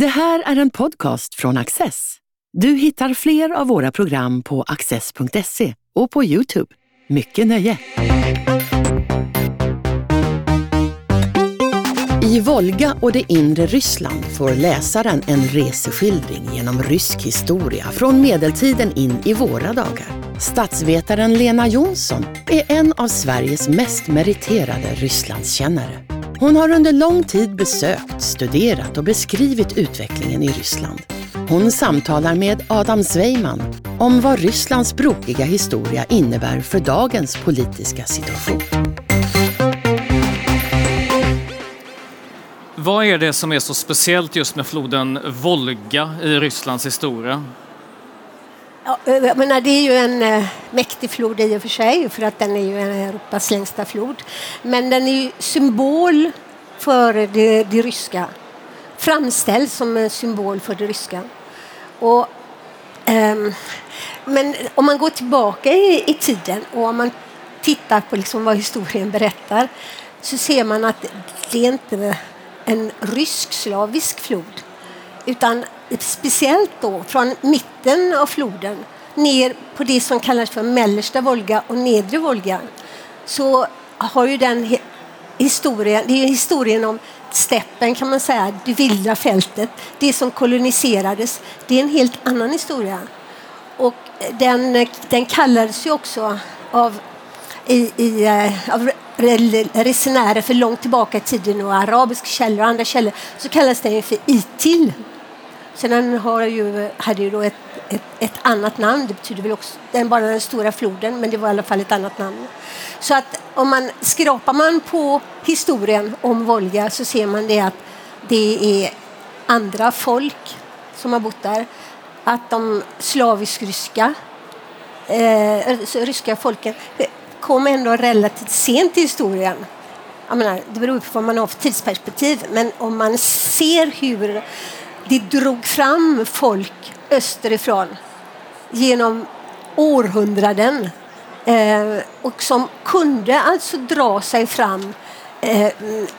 Det här är en podcast från Access. Du hittar fler av våra program på access.se och på Youtube. Mycket nöje! I Volga och det inre Ryssland får läsaren en reseskildring genom rysk historia från medeltiden in i våra dagar. Statsvetaren Lena Jonsson är en av Sveriges mest meriterade Rysslandskännare. Hon har under lång tid besökt, studerat och beskrivit utvecklingen i Ryssland. Hon samtalar med Adam Sveiman om vad Rysslands brokiga historia innebär för dagens politiska situation. Vad är det som är så speciellt just med floden Volga i Rysslands historia? Ja, eh, jag menar, det är ju en eh, mäktig flod i och för sig, för att den är ju Europas längsta flod. Men den är ju symbol för det, det ryska. Framställd som en symbol för det ryska. Och, ehm, men om man går tillbaka i, i tiden och om man tittar på liksom vad historien berättar så ser man att det är inte en rysk-slavisk flod utan speciellt då från mitten av floden ner på det som kallas för mellersta Volga och nedre Volga så har ju den historien, det är historien om steppen kan man säga, det vilda fältet, det som koloniserades. Det är en helt annan historia. Och den, den kallades ju också av, i, i, eh, av resenärer för långt tillbaka i tiden och arabiska källor och andra källor så kallas den för Itil. Sen har ju, hade ju då ett, ett, ett, annat namn. Det betyder väl också den bara den stora floden, men det var i alla fall ett annat namn. Så att om man skrapar man på historien om Volga så ser man det att det är andra folk som har bott där. Att de slavisk-ryska eh, ryska folken eh, kom ändå relativt sent i historien. Jag menar, det beror på vad man har för tidsperspektiv, men om man ser hur det drog fram folk österifrån genom århundraden eh, och som kunde alltså dra sig fram eh,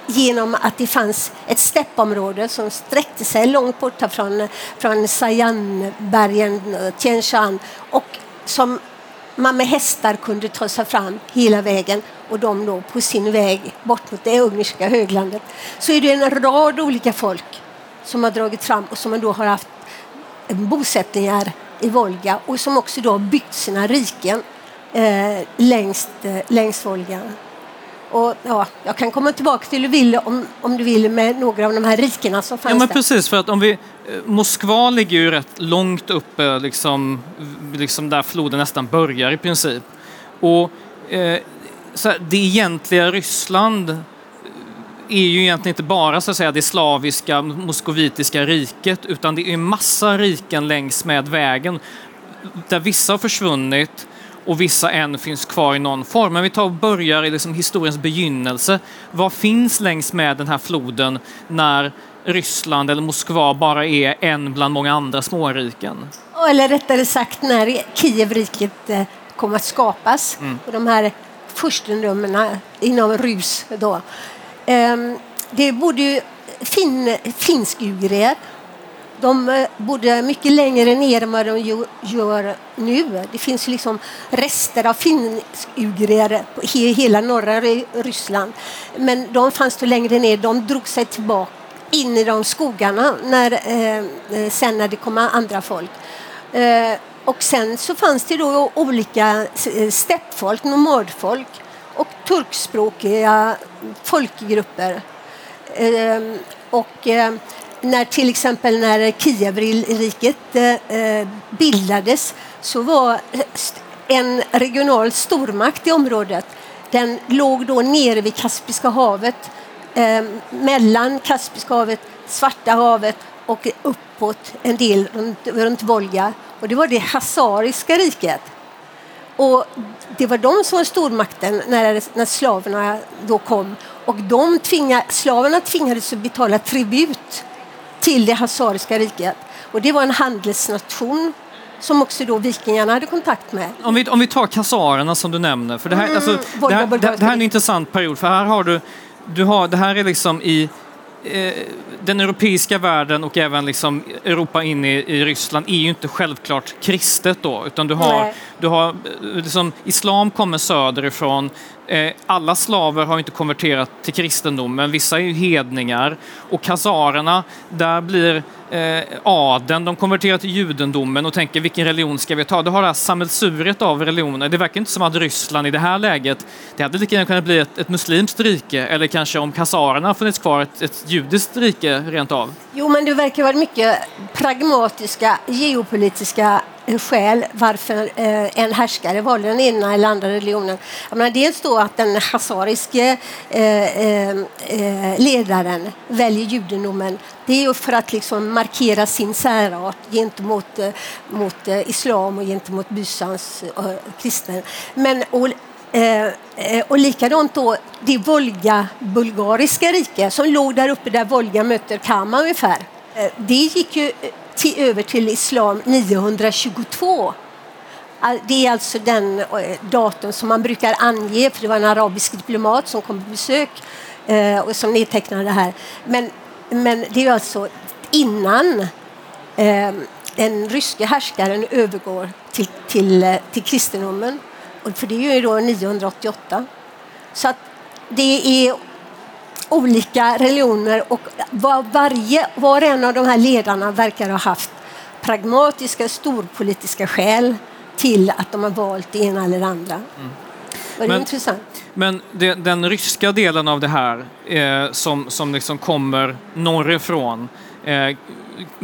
genom att det fanns ett steppområde som sträckte sig långt borta från, från Sayanbergen, eh, Tien Shan och som man med hästar kunde ta sig fram hela vägen och de då på sin väg bort mot det ungerska höglandet. Så är det en rad olika folk som har dragit fram och som då har haft bosättningar i Volga och som också då har byggt sina riken eh, längs, eh, längs Volga. Och, ja, jag kan komma tillbaka till du vill om, om du vill med några av de här rikena som fanns ja, men där. Precis, för att om vi, eh, Moskva ligger ju rätt långt uppe, liksom, liksom där floden nästan börjar i princip. Och eh, så här, det egentliga Ryssland är ju egentligen inte bara så att säga, det slaviska moskovitiska riket utan det är massa riken längs med vägen där vissa har försvunnit och vissa än finns kvar i någon form. Men vi tar och börjar i liksom historiens begynnelse. Vad finns längs med den här floden när Ryssland eller Moskva bara är en bland många andra småriken? Eller rättare sagt när Kievriket eh, kom att skapas mm. och de här furstendömena inom Rus då Ehm, det bodde ju fin, finskugrier. De eh, bodde mycket längre ner än vad de gör nu. Det finns liksom rester av finskugrier i hela norra Ryssland. Men de fanns då längre ner. De drog sig tillbaka in i de skogarna när, eh, eh sen när det kom andra folk. Eh, och sen så fanns det då olika eh, steppfolk, nomadfolk och turkspråkiga folkgrupper. Ehm, och ehm, när till exempel när Kievriket eh, eh, bildades så var en regional stormakt i området. Den låg då nere vid Kaspiska havet, ehm, mellan Kaspiska havet, Svarta havet och uppåt en del runt, runt Volga. Och det var det Hazariska riket. Och det var de som var stormakten när, när slaverna då kom. Och de tvinga, slaverna tvingades att betala tribut till det Hazariska riket. Och det var en handelsnation som också då vikingarna hade kontakt med. Om vi, om vi tar kasarerna som du nämner, för det här, mm, alltså, det, här, det, det här är en intressant period, för här har du, du har, det här är liksom i Eh, den europeiska världen och även liksom Europa in i, i Ryssland är ju inte självklart kristet då, utan du har, du har liksom, islam kommer söderifrån, Eh, alla slaver har inte konverterat till kristendomen, vissa är ju hedningar. Och khazarerna, där blir eh, adeln, de konverterar till judendomen och tänker vilken religion ska vi ta? Du har det här sammelsuriet av religioner. Det verkar inte som att Ryssland i det här läget, det hade lika gärna kunnat bli ett, ett muslimskt rike eller kanske om khazarerna funnits kvar ett, ett judiskt rike rent av. Jo, men det verkar vara mycket pragmatiska geopolitiska skäl varför eh, en härskare valde den ena eller andra religionen. Jag menar, dels då att den hazariske eh, eh, ledaren väljer judendomen. Det är ju för att liksom markera sin särart gentemot mot islam och gentemot bysans kristna. Men, och, Eh, eh, och likadant då det Volga-bulgariska rike som låg där uppe där Volga möter Kama ungefär. Eh, det gick ju till, över till islam 922. Det är alltså den datum som man brukar ange, för det var en arabisk diplomat som kom på besök eh, och som nedtecknade det här. Men, men det är alltså innan eh, den ryske härskaren övergår till, till, till kristendomen. För det är ju då 988. Så att det är olika religioner och var, varje, var och en av de här ledarna verkar ha haft pragmatiska storpolitiska skäl till att de har valt det ena eller det andra. Mm. Var det men, intressant? Men det, den ryska delen av det här eh, som, som liksom kommer norrifrån, eh,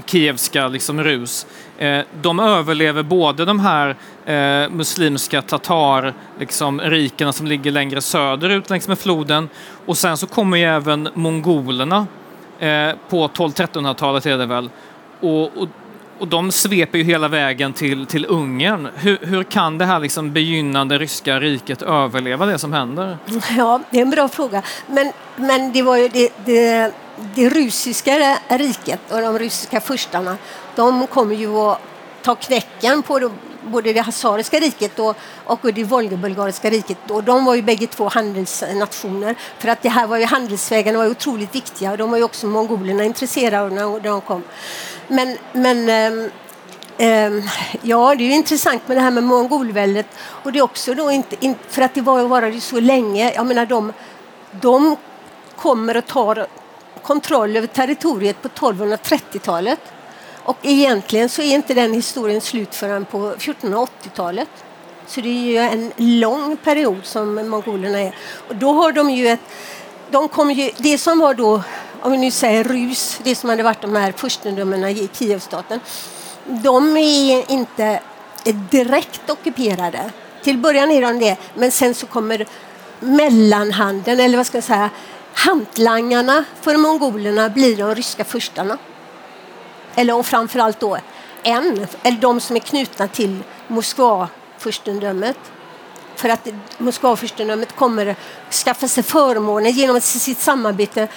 Kievska liksom Rus, Eh, de överlever både de här eh, muslimska tatarrikena liksom, som ligger längre söderut längs med floden och sen så kommer ju även mongolerna eh, på 12-1300-talet är det väl. Och, och, och, de sveper ju hela vägen till, till Ungern. Hur, hur kan det här liksom begynnande ryska riket överleva det som händer? Ja, det är en bra fråga. Men, men det var ju det, det, det ryska riket och de ryska furstarna, de kommer ju att ta knäcken på både det Hazariska riket och, och det volgobulgariska riket. Och de var ju bägge två handelsnationer. För att det här var ju handelsvägarna var otroligt viktiga och de var ju också mongolerna intresserade av när de kom. Men, men ähm, ähm, ja, det är ju intressant med det här med mongolväldet. Och det är också då inte, för att det var varade så länge. Jag menar de, de kommer och tar kontroll över territoriet på 1230-talet. Och egentligen så är inte den historien slut förrän på 1480-talet. Så det är ju en lång period som mongolerna är. Och då har de ju ett... De kom ju, det som var då, om vi nu säger Rus, det som hade varit de här furstendömena i Kievstaten, de är inte direkt ockuperade. Till början är de det, men sen så kommer mellanhanden, eller vad ska jag säga, hantlangarna för mongolerna blir de ryska furstarna eller och framförallt då en, eller de som är knutna till Moskva-furstendömet. För att Moskva-furstendömet kommer skaffa sig förmåner genom sitt samarbete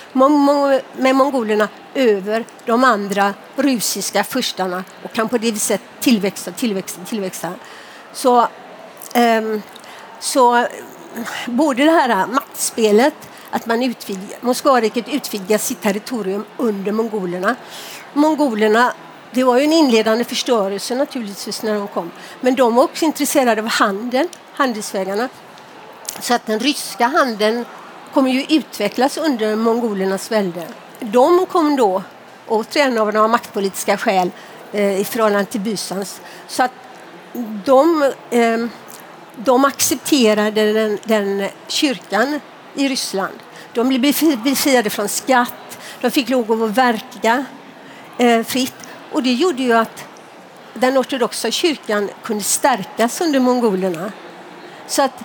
med mongolerna över de andra rusiska furstarna och kan på det viset tillväxa, tillväxa, tillväxa. Så, um, så både det här maktspelet, att man utvidgar, Moskvariket utvidgar sitt territorium under mongolerna mongolerna det var ju en inledande förstörelse naturligtvis när de kom. Men de var också intresserade av handeln, handelsvägarna. Så att den ryska handeln kommer ju utvecklas under mongolernas välde. De kom då, återigen av några maktpolitiska skäl, eh, i förhållande till Bysans. Så att de, eh, de accepterade den, den kyrkan i Ryssland. De blev befriade från skatt, de fick lov att verka eh, fritt. Och det gjorde ju att den ortodoxa kyrkan kunde stärkas under mongolerna. Så att,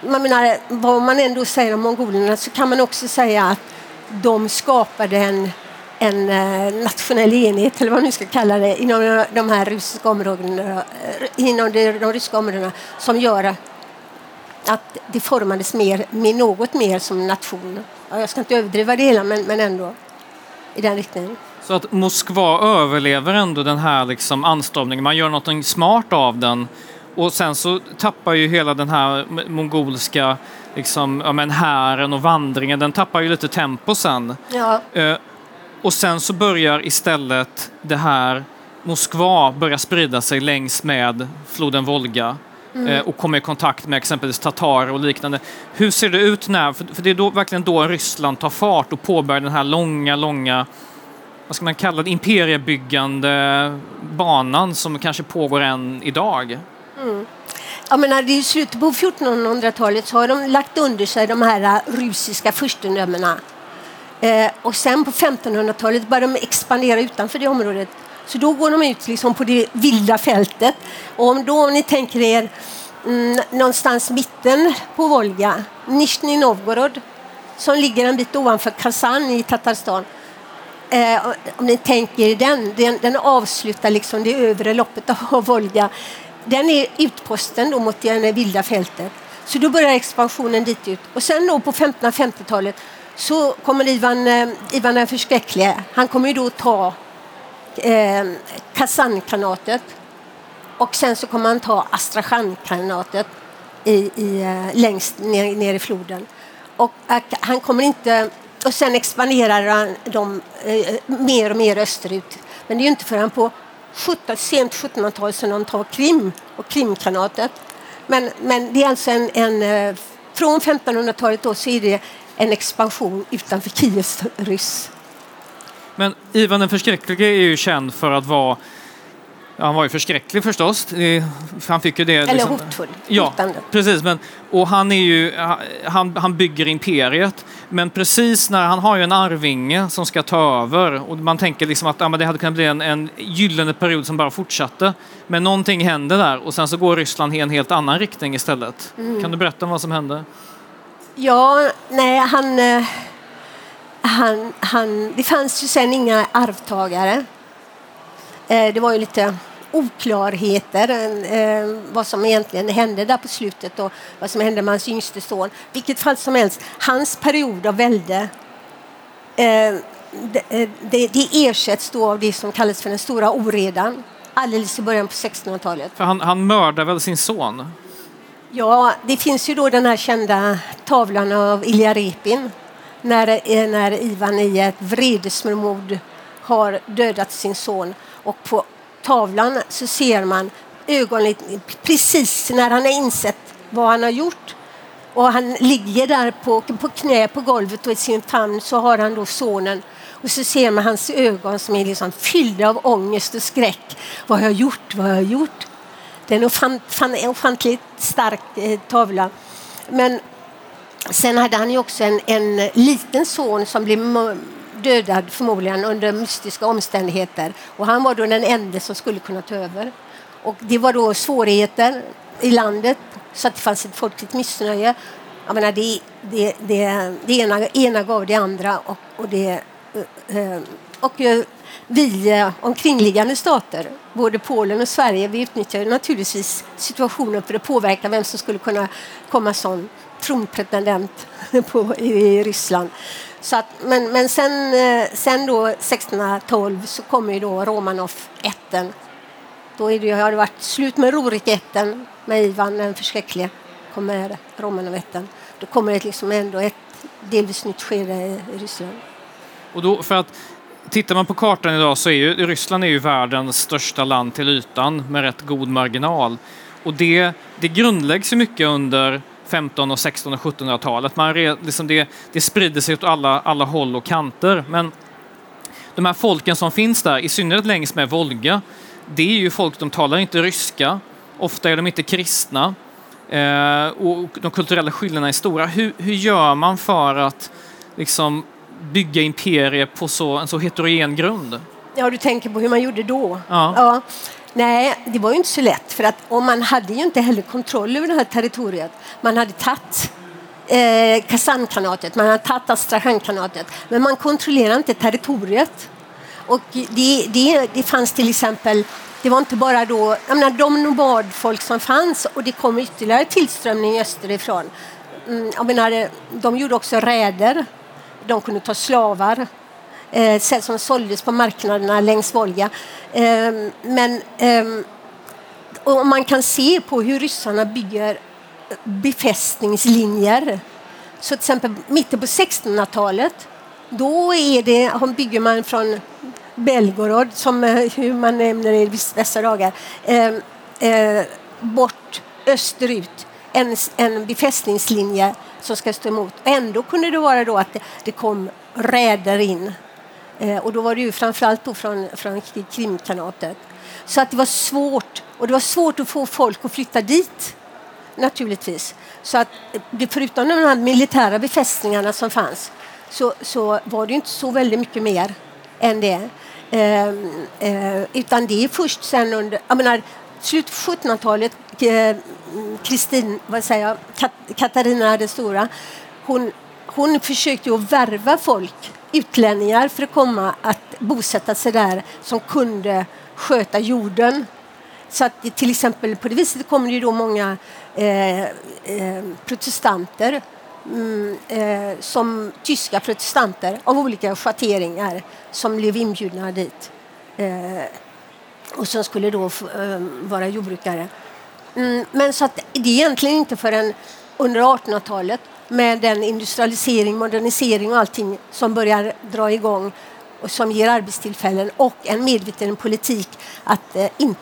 man menar, vad man ändå säger om mongolerna så kan man också säga att de skapade en, en eh, nationell enhet, eller vad man nu ska kalla det, inom de här ryska områdena, eh, inom de, de ryska områdena som gör att det formades mer, något mer som nation. Jag ska inte överdriva det hela, men, men ändå i den riktningen. Så att Moskva överlever ändå den här liksom anstormningen, man gör något smart av den. Och sen så tappar ju hela den här mongolska liksom, ja, men hären och vandringen, den tappar ju lite tempo sen. Ja. Eh, Och sen så börjar istället det här Moskva börja sprida sig längs med floden Volga mm. och kommer i kontakt med exempelvis tatarer och liknande. Hur ser det ut när, för det är då, verkligen då Ryssland tar fart och påbörjar den här långa, långa vad ska man kalla det, imperiebyggande banan som kanske pågår än idag? Mm. Jag menar, I slutet på 1400-talet så har de lagt under sig de här äh, russiska furstendömena. Eh, och sen på 1500-talet börjar de expandera utanför det området. Så då går de ut liksom på det vilda fältet. Och om, då, om ni tänker er mm, någonstans mitten på Volga, Nizjnij Novgorod, som ligger en bit ovanför Kazan i Tatarstan. Eh, om ni tänker den, den, den avslutar liksom det övre loppet av Volga den är utposten då mot det vilda fältet. Så då börjar expansionen dit ut. Och sen då på 1550-talet så kommer Ivan, eh, Ivan den förskräcklige. Han kommer ju då ta eh, Kazan-kanatet och sen så kommer han ta Astrachan-kanatet i, i, eh, längst ner, ner i floden. Och eh, han kommer inte... Och sen expanderar han dem eh, mer och mer österut. Men det är ju inte förrän på 17, sent 1700-tal som de tar Krim och Krimkanatet. Men, men det är alltså en, en eh, från 1500-talet då så är det en expansion utanför Kievs ryss. Men Ivan den förskräcklige är ju känd för att vara han var ju förskräcklig förstås. Han fick ju det, Eller liksom, hotfull. Ja, precis. Men, och han, är ju, han, han bygger imperiet. Men precis när han har ju en arvinge som ska ta över och man tänker liksom att ja, det hade kunnat bli en, en gyllene period som bara fortsatte. Men någonting händer där och sen så går Ryssland i en helt annan riktning istället. Mm. Kan du berätta om vad som hände? Ja, nej, han, eh, han, han, det fanns ju sen inga arvtagare. Eh, det var ju lite oklarheter eh, vad som egentligen hände där på slutet och vad som hände med hans yngste son. Vilket fall som helst, hans period av välde eh, det, det, det ersätts då av det som kallas för den stora oredan alldeles i början på 1600-talet. För han, han mördar väl sin son? Ja, det finns ju då den här kända tavlan av Ilja Repin när, eh, när Ivan i ett vredesmod har dödat sin son och på tavlan så ser man ögonen precis när han har insett vad han har gjort. Och han ligger där på, på knä på golvet och i sin famn så har han då sonen. Och så ser man hans ögon som är liksom fyllda av ångest och skräck. Vad har jag gjort? Vad har jag gjort? Det är en ofant, ofantligt stark eh, tavla. Men sen hade han ju också en, en liten son som blev dödad förmodligen under mystiska omständigheter. Och han var då den enda som skulle kunna ta över. Och det var då svårigheter i landet så att det fanns ett folkligt missnöje. Jag menar, det, det, det, det ena, ena gav det andra och, och, det, eh, eh, och eh, vi omkringliggande stater, både Polen och Sverige, vi utnyttjade naturligtvis situationen för att påverka vem som skulle kunna komma som tronpretendent på, i Ryssland. Så att, men men sen, eh, sen då 1612 så kommer ju då Romanov-ätten. Då är det, har det varit slut med Rorik-ätten med Ivan den förskräcklige. kommer Romanov-ätten. Då kommer det liksom ändå ett delvis nytt skede i Ryssland. Och då, för att Tittar man på kartan idag så är ju Ryssland är ju världens största land till ytan med rätt god marginal. Och det, det grundläggs ju mycket under 15 och 16 och 1700-talet. Man liksom det, det sprider sig åt alla, alla håll och kanter. Men de här folken som finns där, i synnerhet längs med Volga, det är ju folk, de talar inte ryska, ofta är de inte kristna eh, och de kulturella skillnaderna är stora. Hur, hur gör man för att liksom, bygga imperier på så, en så heterogen grund? Ja, du tänker på hur man gjorde då? Ja. ja. Nej, det var ju inte så lätt för att och man hade ju inte heller kontroll över det här territoriet. Man hade tagit eh, Kazankanatet, man hade tagit Astrachankanatet men man kontrollerade inte territoriet. Och det, det, det fanns till exempel det var inte bara då, jag menar, de nomadfolk som fanns och det kom ytterligare tillströmning österifrån. Mm, jag menar, de gjorde också räder. De kunde ta slavar eh, som såldes på marknaderna längs Volga. Eh, men eh, och man kan se på hur ryssarna bygger befästningslinjer. Så till exempel mitten på 1600-talet då är det, bygger man från Belgorod, som eh, hur man nämner det i dessa dagar, eh, eh, bort österut en, en befästningslinje som ska stå emot. Ändå kunde det vara då att det, det kom räder in. Eh, och då var det ju framförallt då från, från Krimkanatet. Så att det var svårt. Och det var svårt att få folk att flytta dit, naturligtvis. Så att eh, förutom de här militära befästningarna som fanns så, så var det inte så väldigt mycket mer än det. Eh, eh, utan det är först sen under, jag menar, slutet på 1700-talet, eh, Kristin, vad säger jag, Kat Katarina den stora, hon, hon försökte att värva folk, utlänningar, för att komma att bosätta sig där som kunde sköta jorden. Så att till exempel på det viset kommer det då många eh, eh, protestanter mm, eh, som tyska protestanter av olika schatteringar som blev inbjudna dit eh, och som skulle då eh, vara jordbrukare. Mm, men så att det är egentligen inte förrän under 1800-talet med den industrialisering, modernisering och allting som börjar dra igång och som ger arbetstillfällen och en medveten politik att, eh, in,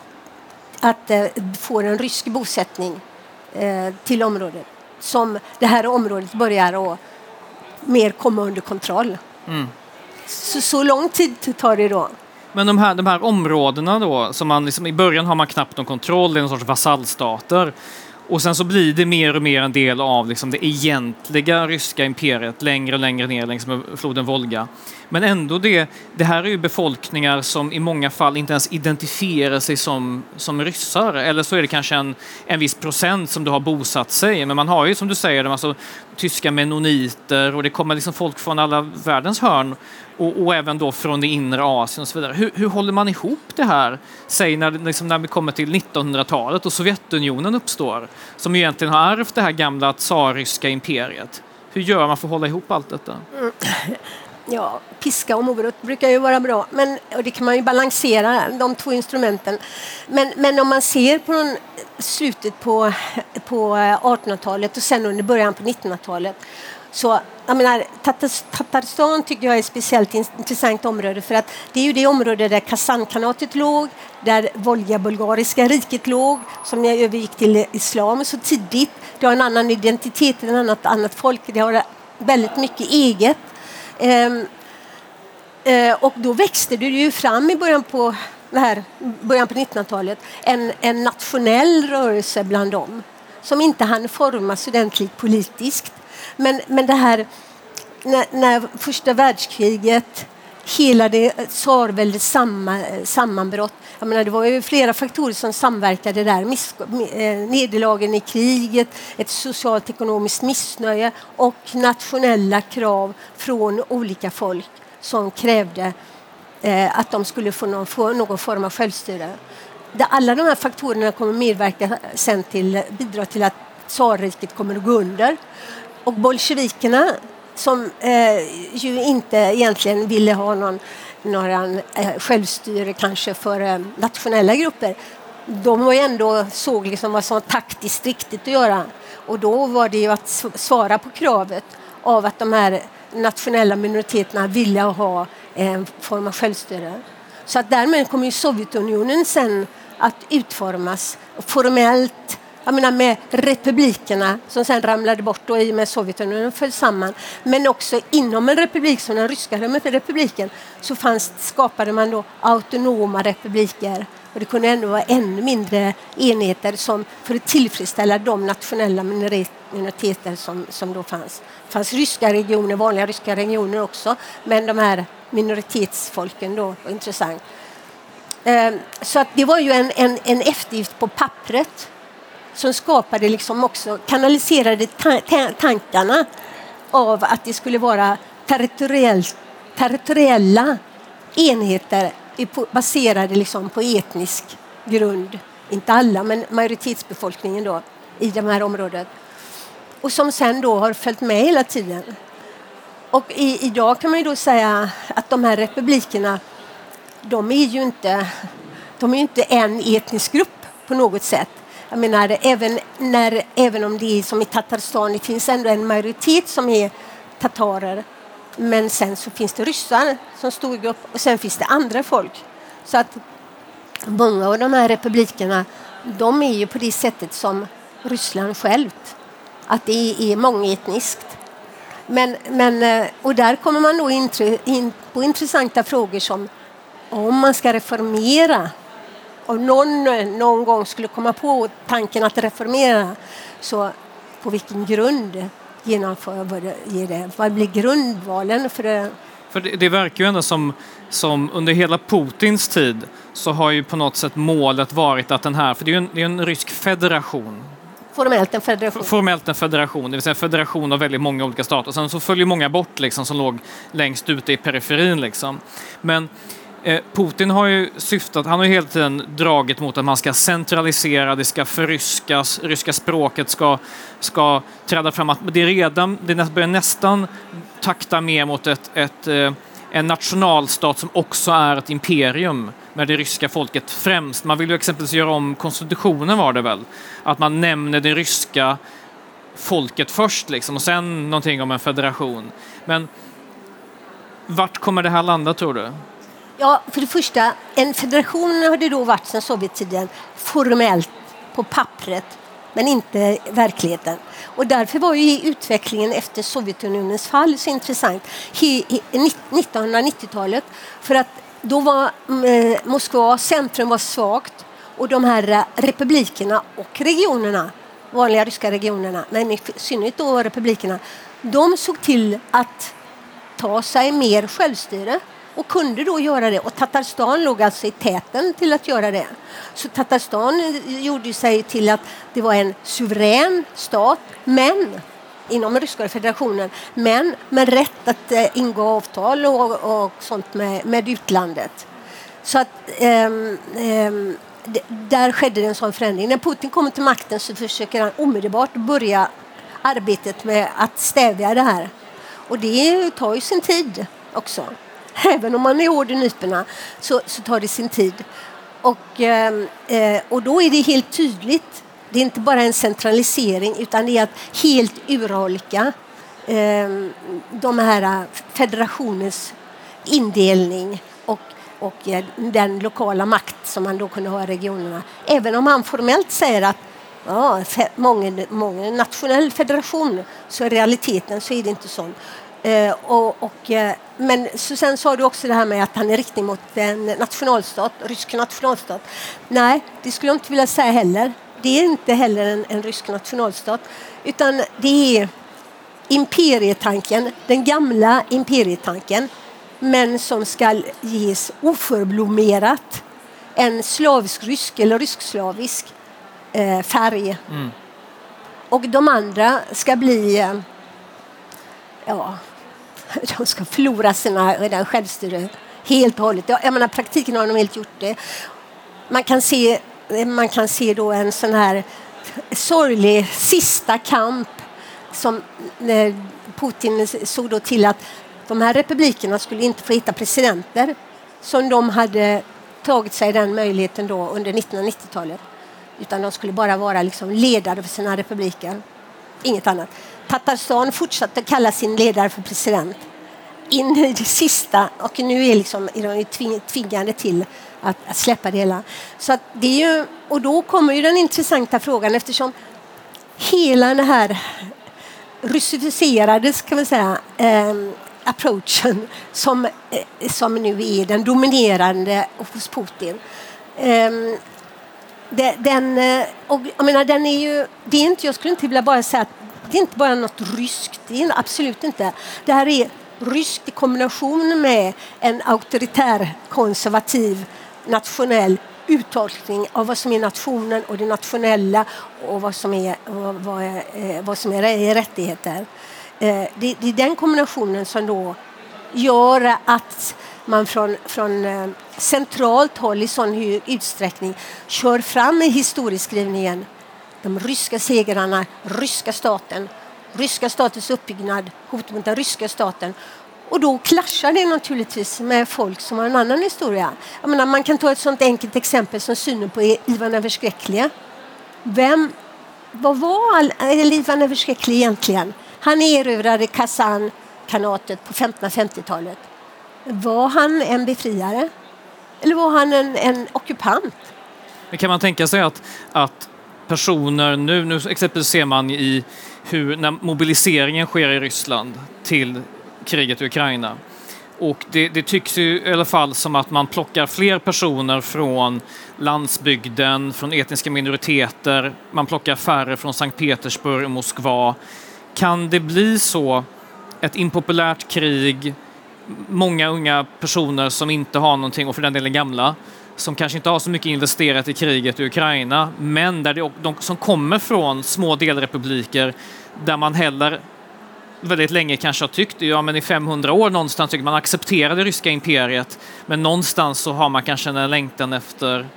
att eh, få en rysk bosättning eh, till området som det här området börjar att mer komma under kontroll. Mm. Så, så lång tid tar det då. Men de här, de här områdena då, som man liksom, i början har man knappt någon kontroll, det är någon sorts vasallstater. Och sen så blir det mer och mer en del av liksom det egentliga ryska imperiet längre och längre ner längs med floden Volga. Men ändå det, det här är ju befolkningar som i många fall inte ens identifierar sig som, som ryssar. Eller så är det kanske en, en viss procent som du har bosatt sig. Men man har ju som du säger alltså, tyska menoniter och det kommer liksom folk från alla världens hörn och, och, även då från det inre Asien och så vidare. Hur, hur håller man ihop det här? Säg när, liksom när vi kommer till 1900-talet och Sovjetunionen uppstår som egentligen har ärvt det här gamla tsarryska imperiet. Hur gör man för att hålla ihop allt detta? Mm. Ja, piska och morot brukar ju vara bra, men, och det kan man ju balansera, de två instrumenten. Men, men om man ser på slutet på, på 1800-talet och sen under början på 1900-talet så jag menar, Tatarstan tycker jag är ett speciellt intressant område för att det är ju det område där Kasankanatet låg, där Volga-bulgariska riket låg, som övergick till islam så tidigt. Det har en annan identitet, ett annat, annat folk, det har väldigt mycket eget. Ehm, eh, och då växte det ju fram i början på, här, början på 1900-talet en, en nationell rörelse bland dem som inte hann formas ordentligt politiskt. Men, men det här när, när första världskriget hela det tsarväldets samma, sammanbrott. Jag menar, det var ju flera faktorer som samverkade där. Miss, eh, nederlagen i kriget, ett socialt ekonomiskt missnöje och nationella krav från olika folk som krävde eh, att de skulle få någon, få någon form av självstyre. Alla de här faktorerna kommer medverka sen till, bidra till att tsarriket kommer att gå under. Och bolsjevikerna som eh, ju inte egentligen ville ha någon, några eh, självstyre kanske för eh, nationella grupper. De var ju ändå såg liksom vad som var taktiskt riktigt att göra. Och då var det ju att svara på kravet av att de här nationella minoriteterna ville ha en form av självstyre. Så att därmed kommer ju Sovjetunionen sen att utformas formellt jag menar med republikerna som sen ramlade bort och i och med Sovjetunionen föll samman. Men också inom en republik som den ryska republiken så fanns, skapade man då autonoma republiker. Och det kunde ändå vara ännu mindre enheter som för att tillfredsställa de nationella minoriteter som, som då fanns. Det fanns ryska regioner, vanliga ryska regioner också, men de här minoritetsfolken då var intressant. Eh, så att det var ju en, en, en eftergift på pappret som skapade liksom också kanaliserade ta tankarna av att det skulle vara territoriella enheter baserade liksom på etnisk grund. Inte alla, men majoritetsbefolkningen då, i det här området. Och som sen då har följt med hela tiden. Och i, idag kan man ju då säga att de här republikerna, de är ju inte, de är inte en etnisk grupp på något sätt. Jag menar, även, när, även om det är som i Tatarstan, det finns ändå en majoritet som är tatarer Men sen så finns det ryssar som stor grupp och sen finns det andra folk. Så att många av de här republikerna de är ju på det sättet som Ryssland självt. Att det är mångetniskt. Men, men, eh, och där kommer man då in på intressanta frågor som om man ska reformera och någon någon gång skulle komma på tanken att reformera så på vilken grund genomför det? Vad blir grundvalen för det? För det, det verkar ju ändå som, som under hela Putins tid så har ju på något sätt målet varit att den här, för det är ju en, det är en rysk federation, Formellt en federation. Formellt en federation, det vill säga federation av väldigt många olika stater. Sen så följer många bort liksom, som låg längst ute i periferin. Liksom. Men eh, Eh, Putin har ju syftat, han har ju hela tiden dragit mot att man ska centralisera, det ska förryskas, ryska språket ska, ska träda fram. Att det, är redan, det börjar nästan takta mer mot ett, ett eh, en nationalstat som också är ett imperium med det ryska folket främst. Man vill ju exempelvis göra om konstitutionen var det väl? Att man nämner det ryska folket först liksom och sen någonting om en federation. Men vart kommer det här landa tror du? Ja, för det första, en federation har det då varit sedan Sovjettiden formellt på pappret men inte verkligheten. Och därför var ju utvecklingen efter Sovjetunionens fall så intressant. 1990-talet, för att då var mm, eh, Moskva, centrum var svagt och de här eh, republikerna och regionerna, vanliga ryska regionerna, men i synnerhet då republikerna, de såg till att ta sig mer självstyre och kunde då göra det. Och Tatarstan låg alltså i täten till att göra det. Så Tatarstan gjorde sig till att det var en suverän stat, men inom Ryska federationen, men med rätt att eh, ingå avtal och, och sånt med, med utlandet. Så att um, um, där skedde en sån förändring. När Putin kommer till makten så försöker han omedelbart börja arbetet med att stävja det här. Och det tar ju sin tid också. Även om man är hård i nyporna så, så tar det sin tid. Och, ehm, eh, och då är det helt tydligt. Det är inte bara en centralisering utan det är att helt urholka eh, de här eh, federationens indelning och, och eh, den lokala makt som man då kunde ha i regionerna. Även om han formellt säger att ja, många, många nationell federation så i realiteten så är det inte så. Eh, och, och, eh, men så sen sa du också det här med att han är riktning mot en nationalstat, rysk nationalstat. Nej, det skulle jag inte vilja säga heller. Det är inte heller en, en rysk nationalstat, utan det är imperietanken, den gamla imperietanken, men som ska ges oförblommerat en slavisk-rysk eller rysk-slavisk eh, färg. Mm. Och de andra ska bli eh, ja, de ska förlora sina självstyre helt och hållet. Jag menar, praktiken har de helt gjort det. Man kan se, man kan se då en sån här sorglig sista kamp som eh, Putin såg då till att de här republikerna skulle inte få hitta presidenter som de hade tagit sig den möjligheten då under 1990-talet. Utan de skulle bara vara liksom ledare för sina republiker. Inget annat. Tatarstan fortsatte kalla sin ledare för president in i det sista och nu är, liksom, är de tvingade till att, att, släppa det hela. Så att det är ju, och då kommer ju den intressanta frågan eftersom hela den här russificerade ska man säga, eh, approachen som, eh, som nu är den dominerande hos Putin. Ehm, eh, den, och, jag menar, den är ju, det är inte, jag skulle inte vilja bara säga att det är inte bara något ryskt, det är absolut inte. Det här är ryskt i kombination med en auktoritär konservativ nationell uttolkning av vad som är nationen och det nationella och vad som är, vad, är, eh, vad som är rättigheter. Eh, det, det är den kombinationen som då gör att man från, från eh, centralt håll i sån utsträckning kör fram i historieskrivningen de ryska segrarna, ryska staten, ryska statens uppbyggnad, hot mot den ryska staten. Och då klaschar det naturligtvis med folk som har en annan historia. Jag menar, man kan ta ett sånt enkelt exempel som synen på Ivan den förskräcklige. Vem, vad var Ivan den förskräcklige egentligen? Han erövrade Kazan kanatet på 1550-talet. Var han en befriare? Eller var han en, en ockupant? kan man tänka sig att, att personer nu, nu exempelvis ser man i hur när mobiliseringen sker i Ryssland till kriget i Ukraina. Och det, det, tycks ju i alla fall som att man plockar fler personer från landsbygden, från etniska minoriteter. Man plockar färre från Sankt Petersburg och Moskva. Kan det bli så, ett impopulärt krig, många unga personer som inte har någonting, och för den delen gamla, som kanske inte har så mycket investerat i kriget i Ukraina, men där det, de som kommer från små delrepubliker där man heller väldigt länge kanske har tyckt, ja men i 500 år någonstans tycker man accepterar det ryska imperiet, men någonstans så har man kanske en längtan efter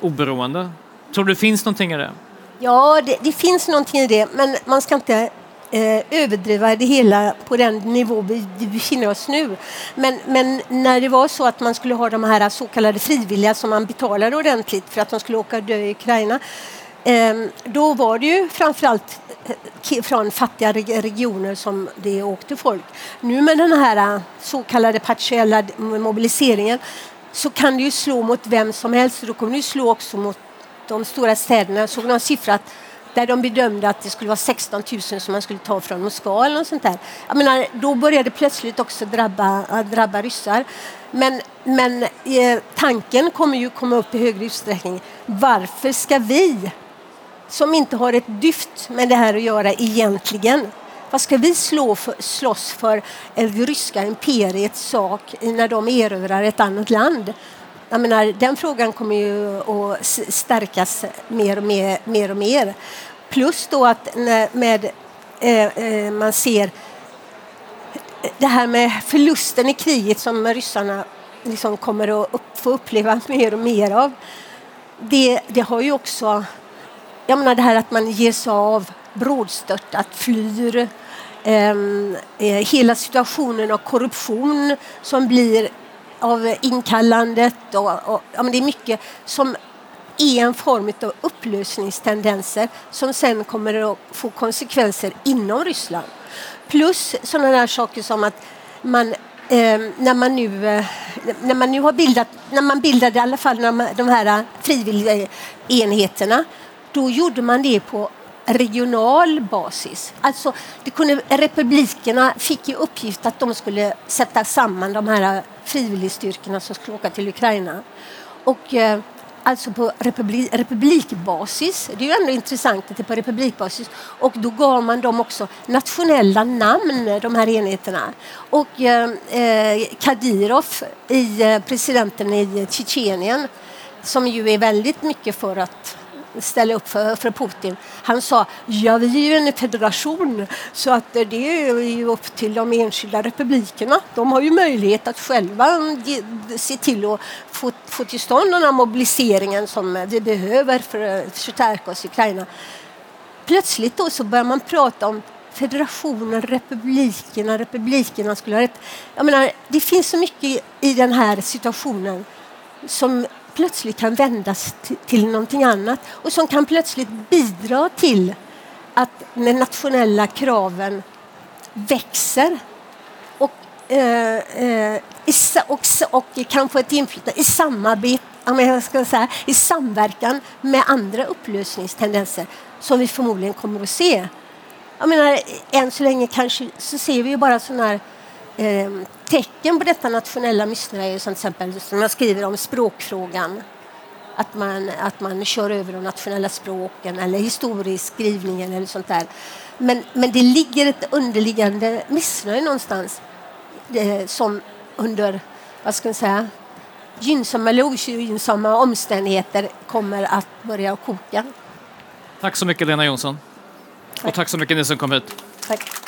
oberoende. Tror du det finns någonting i det? Ja, det, det finns någonting i det, men man ska inte eh, överdriva det hela på den nivå vi, befinner oss nu. Men, men när det var så att man skulle ha de här så kallade frivilliga som man betalade ordentligt för att de skulle åka och dö i Ukraina, eh, då var det ju framförallt eh, från fattiga regioner som det åkte folk. Nu med den här eh, så kallade partiella mobiliseringen så kan det ju slå mot vem som helst. Då kommer det ju slå också mot de stora städerna. Jag såg någon siffra att där de bedömde att det skulle vara 16 000 som man skulle ta från Moskva eller något sånt där. Jag menar, då började det plötsligt också drabba, äh, drabba ryssar. Men, men eh, tanken kommer ju komma upp i högre utsträckning. Varför ska vi, som inte har ett dyft med det här att göra egentligen, vad ska vi slå för, slåss för det ryska imperiets sak när de erövrar ett annat land? Jag menar, den frågan kommer ju att stärkas mer och mer. mer, och mer. Plus då att med, eh, eh, man ser det här med förlusten i kriget som ryssarna liksom kommer att upp, få uppleva mer och mer av. Det, det har ju också, jag menar det här att man ger sig av brådstörtat, flyr, ehm, eh, hela situationen av korruption som blir av inkallandet och, och ja, men det är mycket som är en form av upplösningstendenser som sen kommer att få konsekvenser inom Ryssland. Plus sådana där saker som att man eh, när man nu eh, när man nu har bildat, när man bildade i alla fall de, de här frivilliga enheterna, då gjorde man det på regional basis. Alltså, det kunde, republikerna fick i uppgift att de skulle sätta samman de här frivilligstyrkorna som skulle åka till Ukraina. Och eh, alltså på republi republikbasis. Det är ju ändå intressant att det är på republikbasis. Och då gav man dem också nationella namn, de här enheterna. Och eh, eh Kadyrov, i, eh, presidenten i Tjetjenien, som ju är väldigt mycket för att ställa upp för, för Putin. Han sa ja, vi är ju en federation så att eh, det är ju upp till de enskilda republikerna. De har ju möjlighet att själva se till att få, få till stånd den här mobiliseringen som vi behöver för att förstärka oss i Ukraina. Plötsligt då så börjar man prata om federationen, republikerna, republikerna skulle ha rätt. Jag menar, det finns så mycket i den här situationen som plötsligt kan vändas till, någonting annat och som kan plötsligt bidra till att de nationella kraven växer och, eh, eh och, och kan få ett inflytande i samarbete jag ska säga, i samverkan med andra upplösningstendenser som vi förmodligen kommer att se. Jag menar, än så länge kanske så ser vi ju bara sådana här eh, tecken på detta nationella missnöje som till exempel som jag skriver om språkfrågan. Att man, att man kör över de nationella språken eller historieskrivningen eller sånt där. Men, men det ligger ett underliggande missnöje någonstans eh, som under, vad ska jag säga, gynnsamma eller ogynnsamma omständigheter kommer att börja koka. Tack så mycket Lena Jonsson. Tack. Och tack så mycket ni som kom hit. Tack.